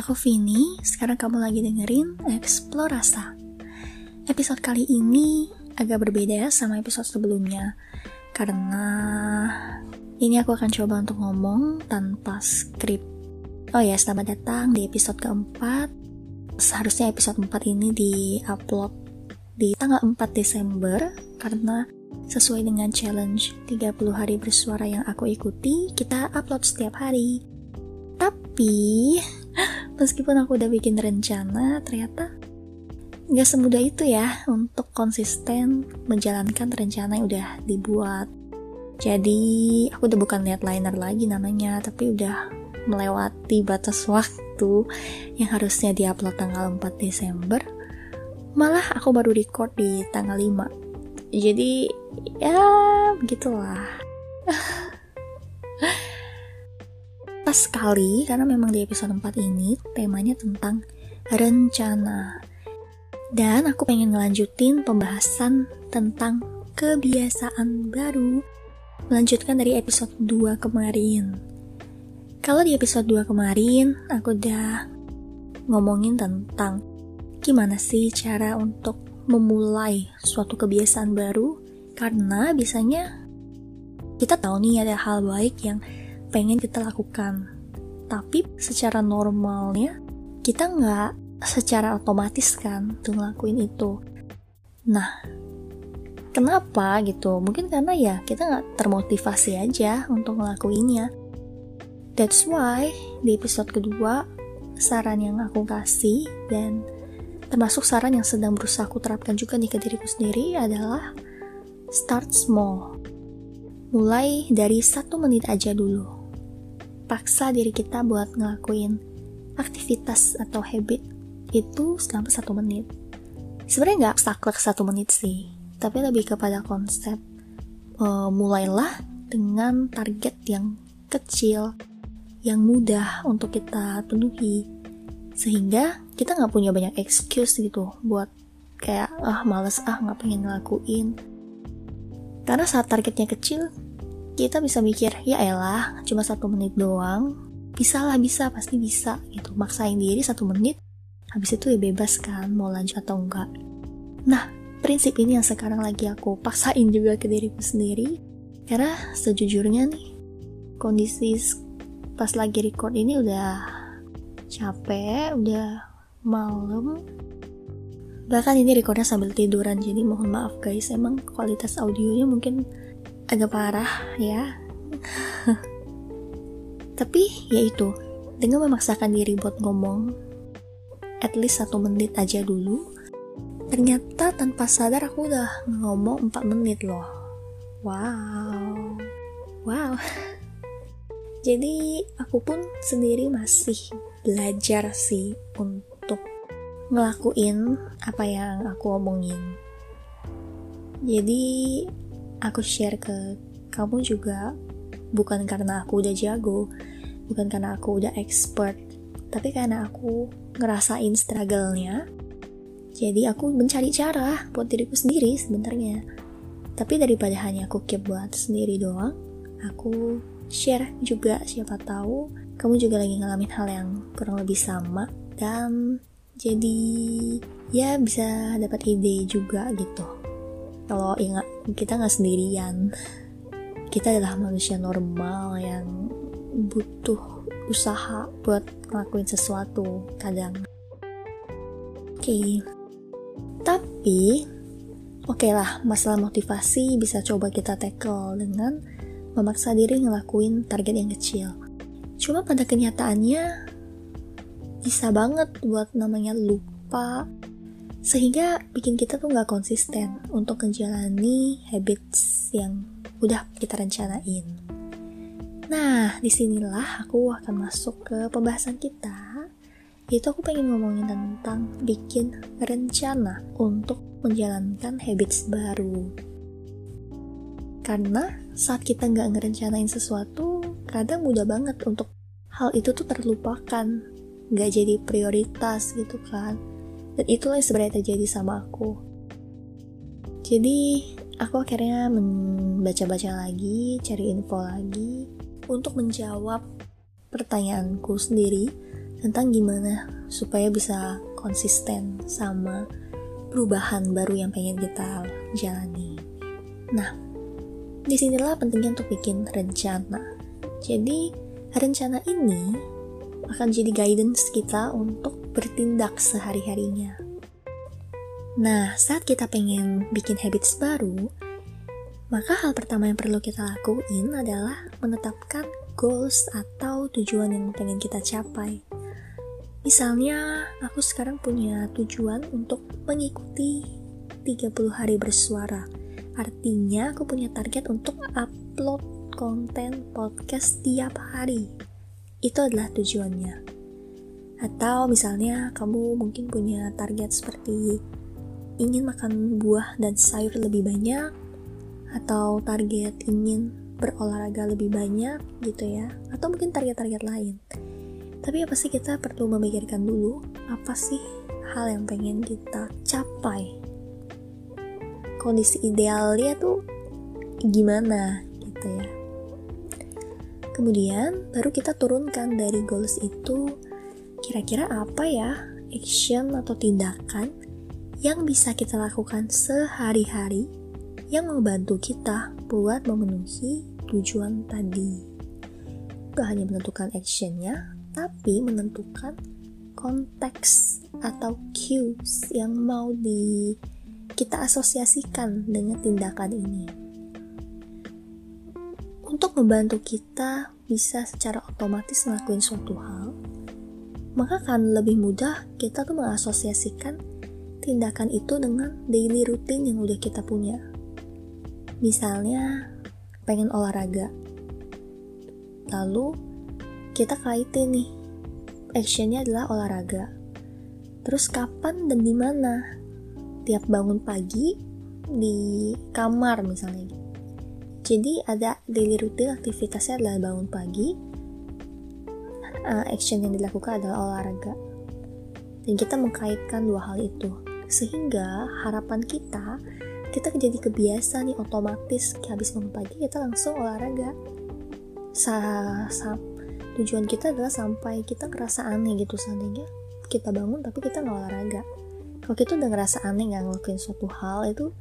aku Vini, sekarang kamu lagi dengerin Eksplorasa. Episode kali ini agak berbeda sama episode sebelumnya, karena ini aku akan coba untuk ngomong tanpa skrip. Oh ya, selamat datang di episode keempat. Seharusnya episode 4 ini di-upload di tanggal 4 Desember, karena sesuai dengan challenge 30 hari bersuara yang aku ikuti, kita upload setiap hari. Tapi, meskipun aku udah bikin rencana, ternyata nggak semudah itu ya untuk konsisten menjalankan rencana yang udah dibuat. Jadi, aku udah bukan lihat liner lagi namanya, tapi udah melewati batas waktu yang harusnya diupload tanggal 4 Desember. Malah aku baru record di tanggal 5. Jadi, ya begitulah. Pas sekali karena memang di episode 4 ini temanya tentang rencana. Dan aku pengen ngelanjutin pembahasan tentang kebiasaan baru melanjutkan dari episode 2 kemarin. Kalau di episode 2 kemarin, aku udah ngomongin tentang gimana sih cara untuk memulai suatu kebiasaan baru karena biasanya kita tahu nih ada hal baik yang pengen kita lakukan tapi secara normalnya kita nggak secara otomatis kan tuh ngelakuin itu nah Kenapa gitu? Mungkin karena ya kita nggak termotivasi aja untuk ngelakuinnya. That's why di episode kedua saran yang aku kasih dan termasuk saran yang sedang berusaha aku terapkan juga nih ke diriku sendiri adalah start small. Mulai dari satu menit aja dulu. Paksa diri kita buat ngelakuin aktivitas atau habit itu selama satu menit. Sebenarnya nggak saklek satu menit sih, tapi lebih kepada konsep uh, mulailah dengan target yang kecil, yang mudah untuk kita penuhi, sehingga kita nggak punya banyak excuse gitu buat kayak ah males ah nggak pengen ngelakuin. Karena saat targetnya kecil, kita bisa mikir ya elah cuma satu menit doang, bisa lah bisa pasti bisa gitu, maksain diri satu menit, habis itu ya bebas kan mau lanjut atau enggak. Nah, prinsip ini yang sekarang lagi aku paksain juga ke diriku sendiri karena sejujurnya nih kondisi pas lagi record ini udah capek udah malam bahkan ini recordnya sambil tiduran jadi mohon maaf guys emang kualitas audionya mungkin agak parah ya tapi ya itu dengan memaksakan diri buat ngomong at least satu menit aja dulu Ternyata tanpa sadar aku udah ngomong 4 menit loh. Wow. Wow. Jadi aku pun sendiri masih belajar sih untuk ngelakuin apa yang aku omongin. Jadi aku share ke kamu juga bukan karena aku udah jago, bukan karena aku udah expert, tapi karena aku ngerasain struggle-nya jadi aku mencari cara buat diriku sendiri sebenarnya. Tapi daripada hanya aku keep buat sendiri doang, aku share juga siapa tahu kamu juga lagi ngalamin hal yang kurang lebih sama dan jadi ya bisa dapat ide juga gitu. Kalau ingat kita nggak sendirian, kita adalah manusia normal yang butuh usaha buat ngelakuin sesuatu kadang. Oke, okay. Tapi, oke okay lah, masalah motivasi bisa coba kita tackle dengan memaksa diri ngelakuin target yang kecil. Cuma pada kenyataannya, bisa banget buat namanya lupa, sehingga bikin kita tuh nggak konsisten untuk menjalani habits yang udah kita rencanain. Nah, di sinilah aku akan masuk ke pembahasan kita itu aku pengen ngomongin tentang bikin rencana untuk menjalankan habits baru. Karena saat kita nggak ngerencanain sesuatu, kadang mudah banget untuk hal itu tuh terlupakan, nggak jadi prioritas gitu kan. Dan itulah yang sebenarnya terjadi sama aku. Jadi aku akhirnya membaca-baca lagi, cari info lagi untuk menjawab pertanyaanku sendiri tentang gimana supaya bisa konsisten sama perubahan baru yang pengen kita jalani. Nah, di sinilah pentingnya untuk bikin rencana. Jadi, rencana ini akan jadi guidance kita untuk bertindak sehari-harinya. Nah, saat kita pengen bikin habits baru, maka hal pertama yang perlu kita lakuin adalah menetapkan goals atau tujuan yang pengen kita capai. Misalnya, aku sekarang punya tujuan untuk mengikuti 30 hari bersuara. Artinya, aku punya target untuk upload konten podcast tiap hari. Itu adalah tujuannya. Atau misalnya, kamu mungkin punya target seperti ingin makan buah dan sayur lebih banyak, atau target ingin berolahraga lebih banyak gitu ya, atau mungkin target-target lain. Tapi apa sih kita perlu memikirkan dulu apa sih hal yang pengen kita capai? Kondisi idealnya tuh gimana gitu ya. Kemudian baru kita turunkan dari goals itu kira-kira apa ya action atau tindakan yang bisa kita lakukan sehari-hari yang membantu kita buat memenuhi tujuan tadi. Gak hanya menentukan actionnya, tapi menentukan konteks atau cues yang mau di kita asosiasikan dengan tindakan ini. Untuk membantu kita bisa secara otomatis melakukan suatu hal, maka akan lebih mudah kita tuh mengasosiasikan tindakan itu dengan daily routine yang udah kita punya. Misalnya, pengen olahraga. Lalu, kita kaitin nih actionnya adalah olahraga terus kapan dan di mana tiap bangun pagi di kamar misalnya jadi ada daily routine aktivitasnya adalah bangun pagi uh, action yang dilakukan adalah olahraga. Dan kita mengkaitkan dua hal itu. Sehingga harapan kita kita jadi kebiasaan nih otomatis habis bangun pagi kita langsung olahraga. Sa, sa tujuan kita adalah sampai kita ngerasa aneh gitu seandainya kita bangun tapi kita nggak olahraga. Kalau kita udah ngerasa aneh nggak ngelakuin suatu hal itu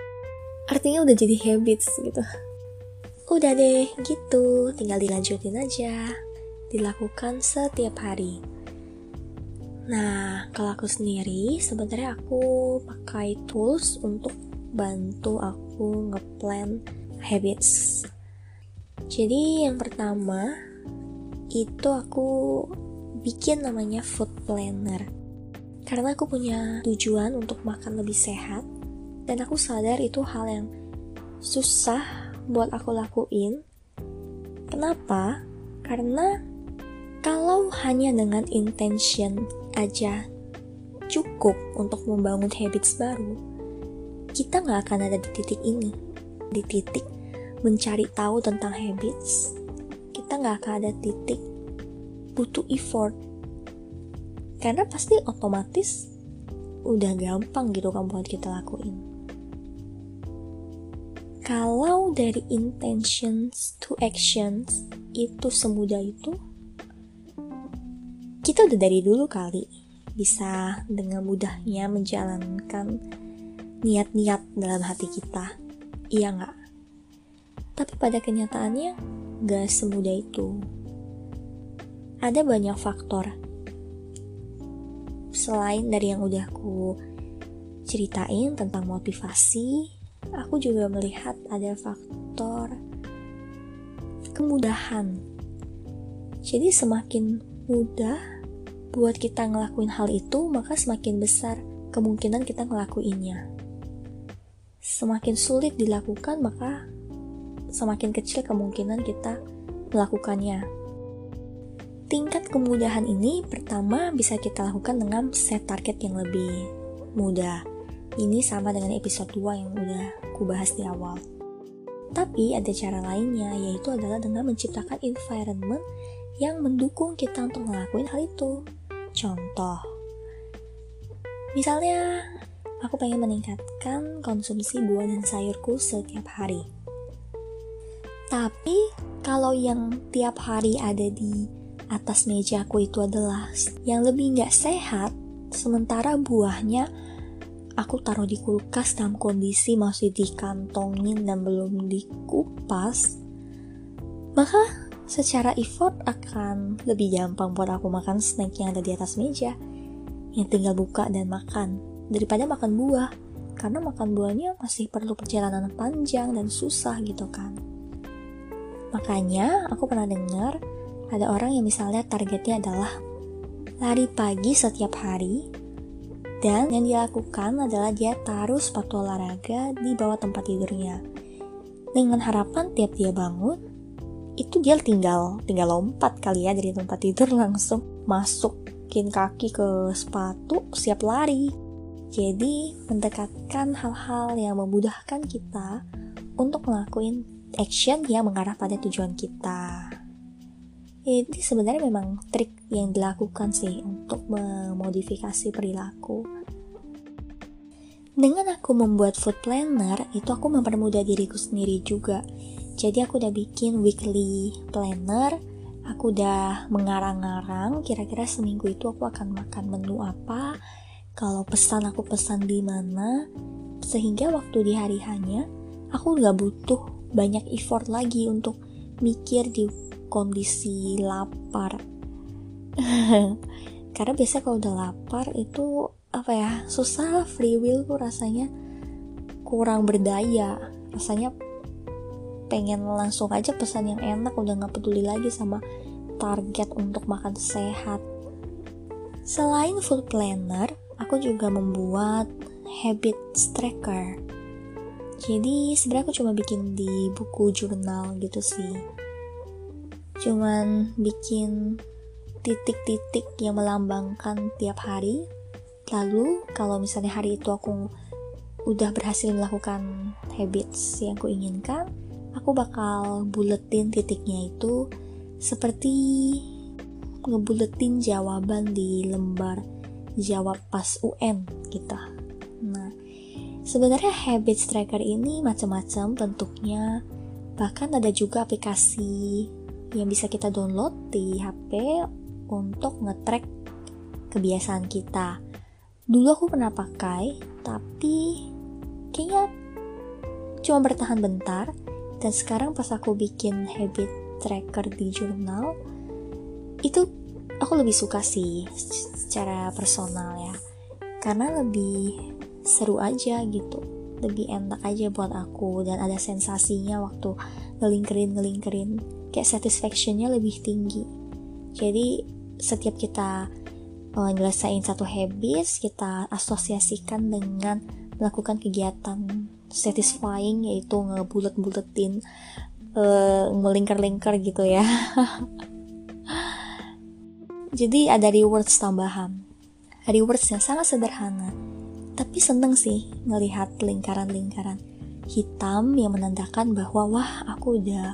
artinya udah jadi habits gitu. Udah deh gitu. Tinggal dilanjutin aja dilakukan setiap hari. Nah kalau aku sendiri sebenarnya aku pakai tools untuk bantu aku ngeplan habits. Jadi yang pertama itu aku bikin namanya food planner. Karena aku punya tujuan untuk makan lebih sehat dan aku sadar itu hal yang susah buat aku lakuin. Kenapa? karena kalau hanya dengan intention aja cukup untuk membangun habits baru kita nggak akan ada di titik ini. Di titik mencari tahu tentang habits kita nggak akan ada titik butuh effort. Karena pasti otomatis udah gampang gitu kan buat kita lakuin. Kalau dari intentions to actions itu semudah itu kita udah dari dulu kali bisa dengan mudahnya menjalankan niat-niat dalam hati kita iya nggak tapi pada kenyataannya gak semudah itu. Ada banyak faktor. Selain dari yang udah aku ceritain tentang motivasi, aku juga melihat ada faktor kemudahan. Jadi semakin mudah buat kita ngelakuin hal itu, maka semakin besar kemungkinan kita ngelakuinnya. Semakin sulit dilakukan, maka semakin kecil kemungkinan kita melakukannya. Tingkat kemudahan ini pertama bisa kita lakukan dengan set target yang lebih mudah. Ini sama dengan episode 2 yang udah aku bahas di awal. Tapi ada cara lainnya, yaitu adalah dengan menciptakan environment yang mendukung kita untuk ngelakuin hal itu. Contoh, misalnya aku pengen meningkatkan konsumsi buah dan sayurku setiap hari. Tapi kalau yang tiap hari ada di atas meja aku itu adalah yang lebih nggak sehat, sementara buahnya aku taruh di kulkas dalam kondisi masih dikantongin dan belum dikupas, maka secara effort akan lebih gampang buat aku makan snack yang ada di atas meja, yang tinggal buka dan makan, daripada makan buah, karena makan buahnya masih perlu perjalanan panjang dan susah gitu kan. Makanya aku pernah dengar ada orang yang misalnya targetnya adalah lari pagi setiap hari. Dan yang dia lakukan adalah dia taruh sepatu olahraga di bawah tempat tidurnya. Dengan harapan tiap dia bangun itu dia tinggal tinggal lompat kali ya dari tempat tidur langsung masukin kaki ke sepatu siap lari jadi mendekatkan hal-hal yang memudahkan kita untuk ngelakuin action yang mengarah pada tujuan kita ini sebenarnya memang trik yang dilakukan sih untuk memodifikasi perilaku. Dengan aku membuat food planner, itu aku mempermudah diriku sendiri juga. Jadi aku udah bikin weekly planner, aku udah mengarang-arang kira-kira seminggu itu aku akan makan menu apa, kalau pesan aku pesan di mana, sehingga waktu di hari hanya aku nggak butuh banyak effort lagi untuk mikir di kondisi lapar. Karena biasa kalau udah lapar itu apa ya susah free will tuh rasanya kurang berdaya. Rasanya pengen langsung aja pesan yang enak udah nggak peduli lagi sama target untuk makan sehat. Selain food planner aku juga membuat habit tracker. Jadi sebenarnya aku cuma bikin di buku jurnal gitu sih. Cuman bikin titik-titik yang melambangkan tiap hari. Lalu kalau misalnya hari itu aku udah berhasil melakukan habits yang aku inginkan aku bakal buletin titiknya itu seperti ngebuletin jawaban di lembar jawab pas UN kita nah sebenarnya habits tracker ini macam-macam bentuknya bahkan ada juga aplikasi yang bisa kita download di HP untuk ngetrack kebiasaan kita. Dulu aku pernah pakai, tapi kayaknya cuma bertahan bentar. Dan sekarang pas aku bikin habit tracker di jurnal, itu aku lebih suka sih secara personal ya. Karena lebih seru aja gitu. Lebih enak aja buat aku dan ada sensasinya waktu ngelingkerin ngelingkerin kayak satisfactionnya lebih tinggi jadi setiap kita uh, nyelesain satu habits kita asosiasikan dengan melakukan kegiatan satisfying yaitu ngebulet-buletin uh, ngelingkar-lingkar gitu ya. Jadi ada rewards tambahan. Rewards yang sangat sederhana tapi seneng sih ngelihat lingkaran-lingkaran hitam yang menandakan bahwa wah aku udah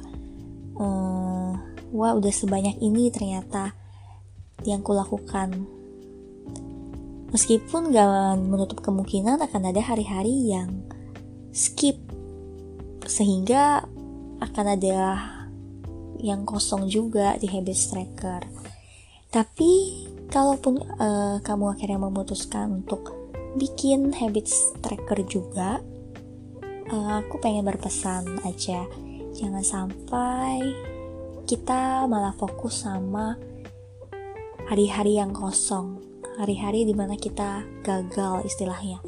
uh, wah udah sebanyak ini ternyata yang kulakukan. Meskipun gak menutup kemungkinan akan ada hari-hari yang skip. Sehingga akan ada yang kosong juga di habits tracker. Tapi kalaupun uh, kamu akhirnya memutuskan untuk bikin habits tracker juga uh, aku pengen berpesan aja. Jangan sampai kita malah fokus sama hari-hari yang kosong. Hari-hari di mana kita gagal istilahnya.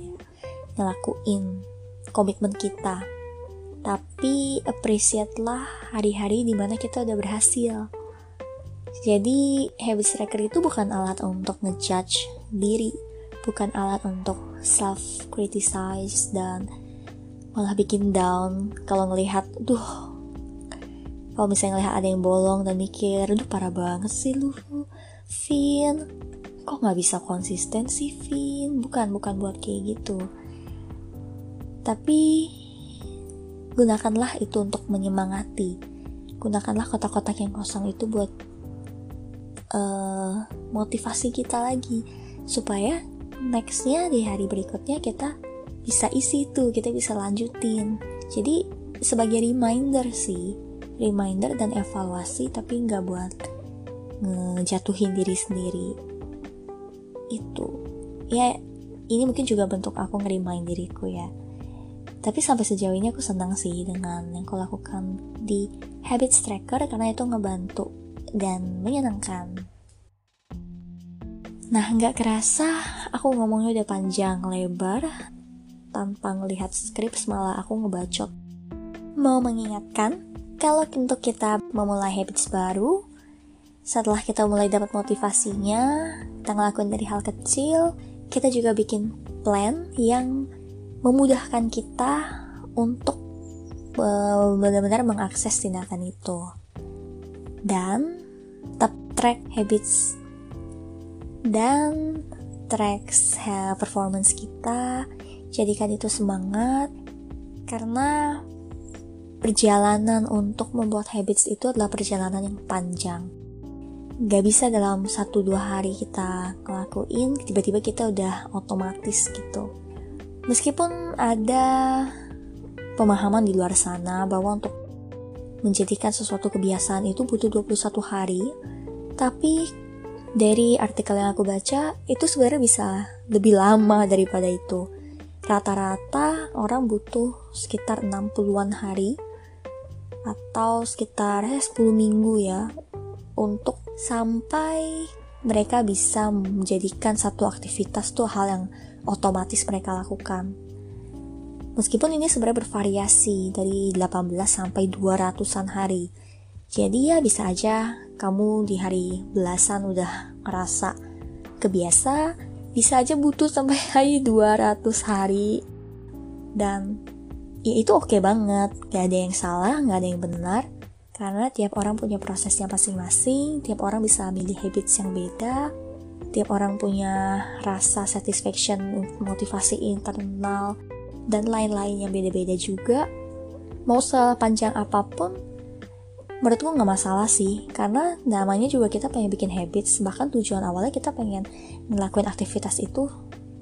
Ngelakuin komitmen kita. Tapi appreciate lah hari-hari di mana kita udah berhasil. Jadi habits tracker itu bukan alat untuk ngejudge diri bukan alat untuk self criticize dan malah bikin down kalau ngelihat duh kalau misalnya ngelihat ada yang bolong dan mikir aduh parah banget sih lu Vin. Kok nggak bisa konsisten sih Vin bukan bukan buat kayak gitu tapi gunakanlah itu untuk menyemangati. Gunakanlah kotak-kotak yang kosong itu buat uh, motivasi kita lagi. Supaya nextnya di hari berikutnya kita bisa isi itu kita bisa lanjutin. Jadi sebagai reminder sih reminder dan evaluasi tapi nggak buat ngejatuhin diri sendiri. Itu. Ya ini mungkin juga bentuk aku ngerimain diriku ya tapi sampai sejauh ini aku senang sih dengan yang aku lakukan di habits tracker karena itu ngebantu dan menyenangkan. Nah nggak kerasa aku ngomongnya udah panjang lebar. Tanpa ngelihat skrip malah aku ngebacot mau mengingatkan kalau untuk kita memulai habits baru setelah kita mulai dapat motivasinya, kita ngelakuin dari hal kecil, kita juga bikin plan yang memudahkan kita untuk uh, benar-benar mengakses tindakan itu. Dan tetap track habits dan track performance kita, jadikan itu semangat karena perjalanan untuk membuat habits itu adalah perjalanan yang panjang. Gak bisa dalam satu dua hari kita ngelakuin tiba-tiba kita udah otomatis gitu meskipun ada pemahaman di luar sana bahwa untuk menjadikan sesuatu kebiasaan itu butuh 21 hari tapi dari artikel yang aku baca itu sebenarnya bisa lebih lama daripada itu. Rata-rata orang butuh sekitar 60-an hari atau sekitar 10 eh, minggu ya untuk sampai mereka bisa menjadikan satu aktivitas tuh hal yang otomatis mereka lakukan. Meskipun ini sebenarnya bervariasi dari 18 sampai 200-an hari. Jadi ya bisa aja kamu di hari belasan udah ngerasa kebiasa, bisa aja butuh sampai hari 200 hari. Dan ya itu oke okay banget, gak ada yang salah, gak ada yang benar. Karena tiap orang punya prosesnya masing-masing, tiap orang bisa milih habits yang beda, tiap orang punya rasa satisfaction, motivasi internal, dan lain-lain yang beda-beda juga. Mau sepanjang apa pun, menurutku nggak masalah sih, karena namanya juga kita pengen bikin habits, bahkan tujuan awalnya kita pengen ngelakuin aktivitas itu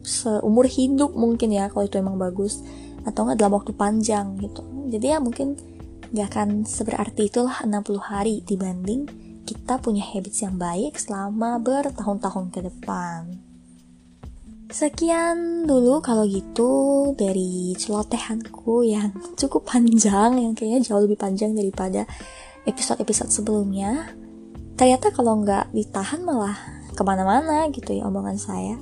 seumur hidup mungkin ya, kalau itu emang bagus, atau nggak dalam waktu panjang gitu. Jadi ya mungkin Gak akan seberarti itulah 60 hari dibanding kita punya habits yang baik selama bertahun-tahun ke depan. Sekian dulu kalau gitu dari celotehanku yang cukup panjang, yang kayaknya jauh lebih panjang daripada episode-episode sebelumnya. Ternyata kalau nggak ditahan malah ke mana-mana gitu ya omongan saya.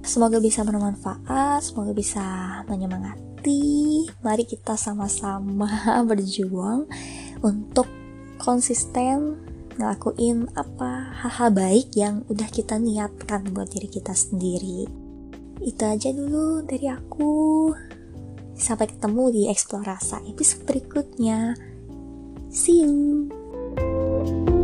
Semoga bisa bermanfaat, semoga bisa menyemangati mari kita sama-sama berjuang untuk konsisten ngelakuin apa hal-hal baik yang udah kita niatkan buat diri kita sendiri. Itu aja dulu dari aku. Sampai ketemu di Eksplorasa episode berikutnya. See you.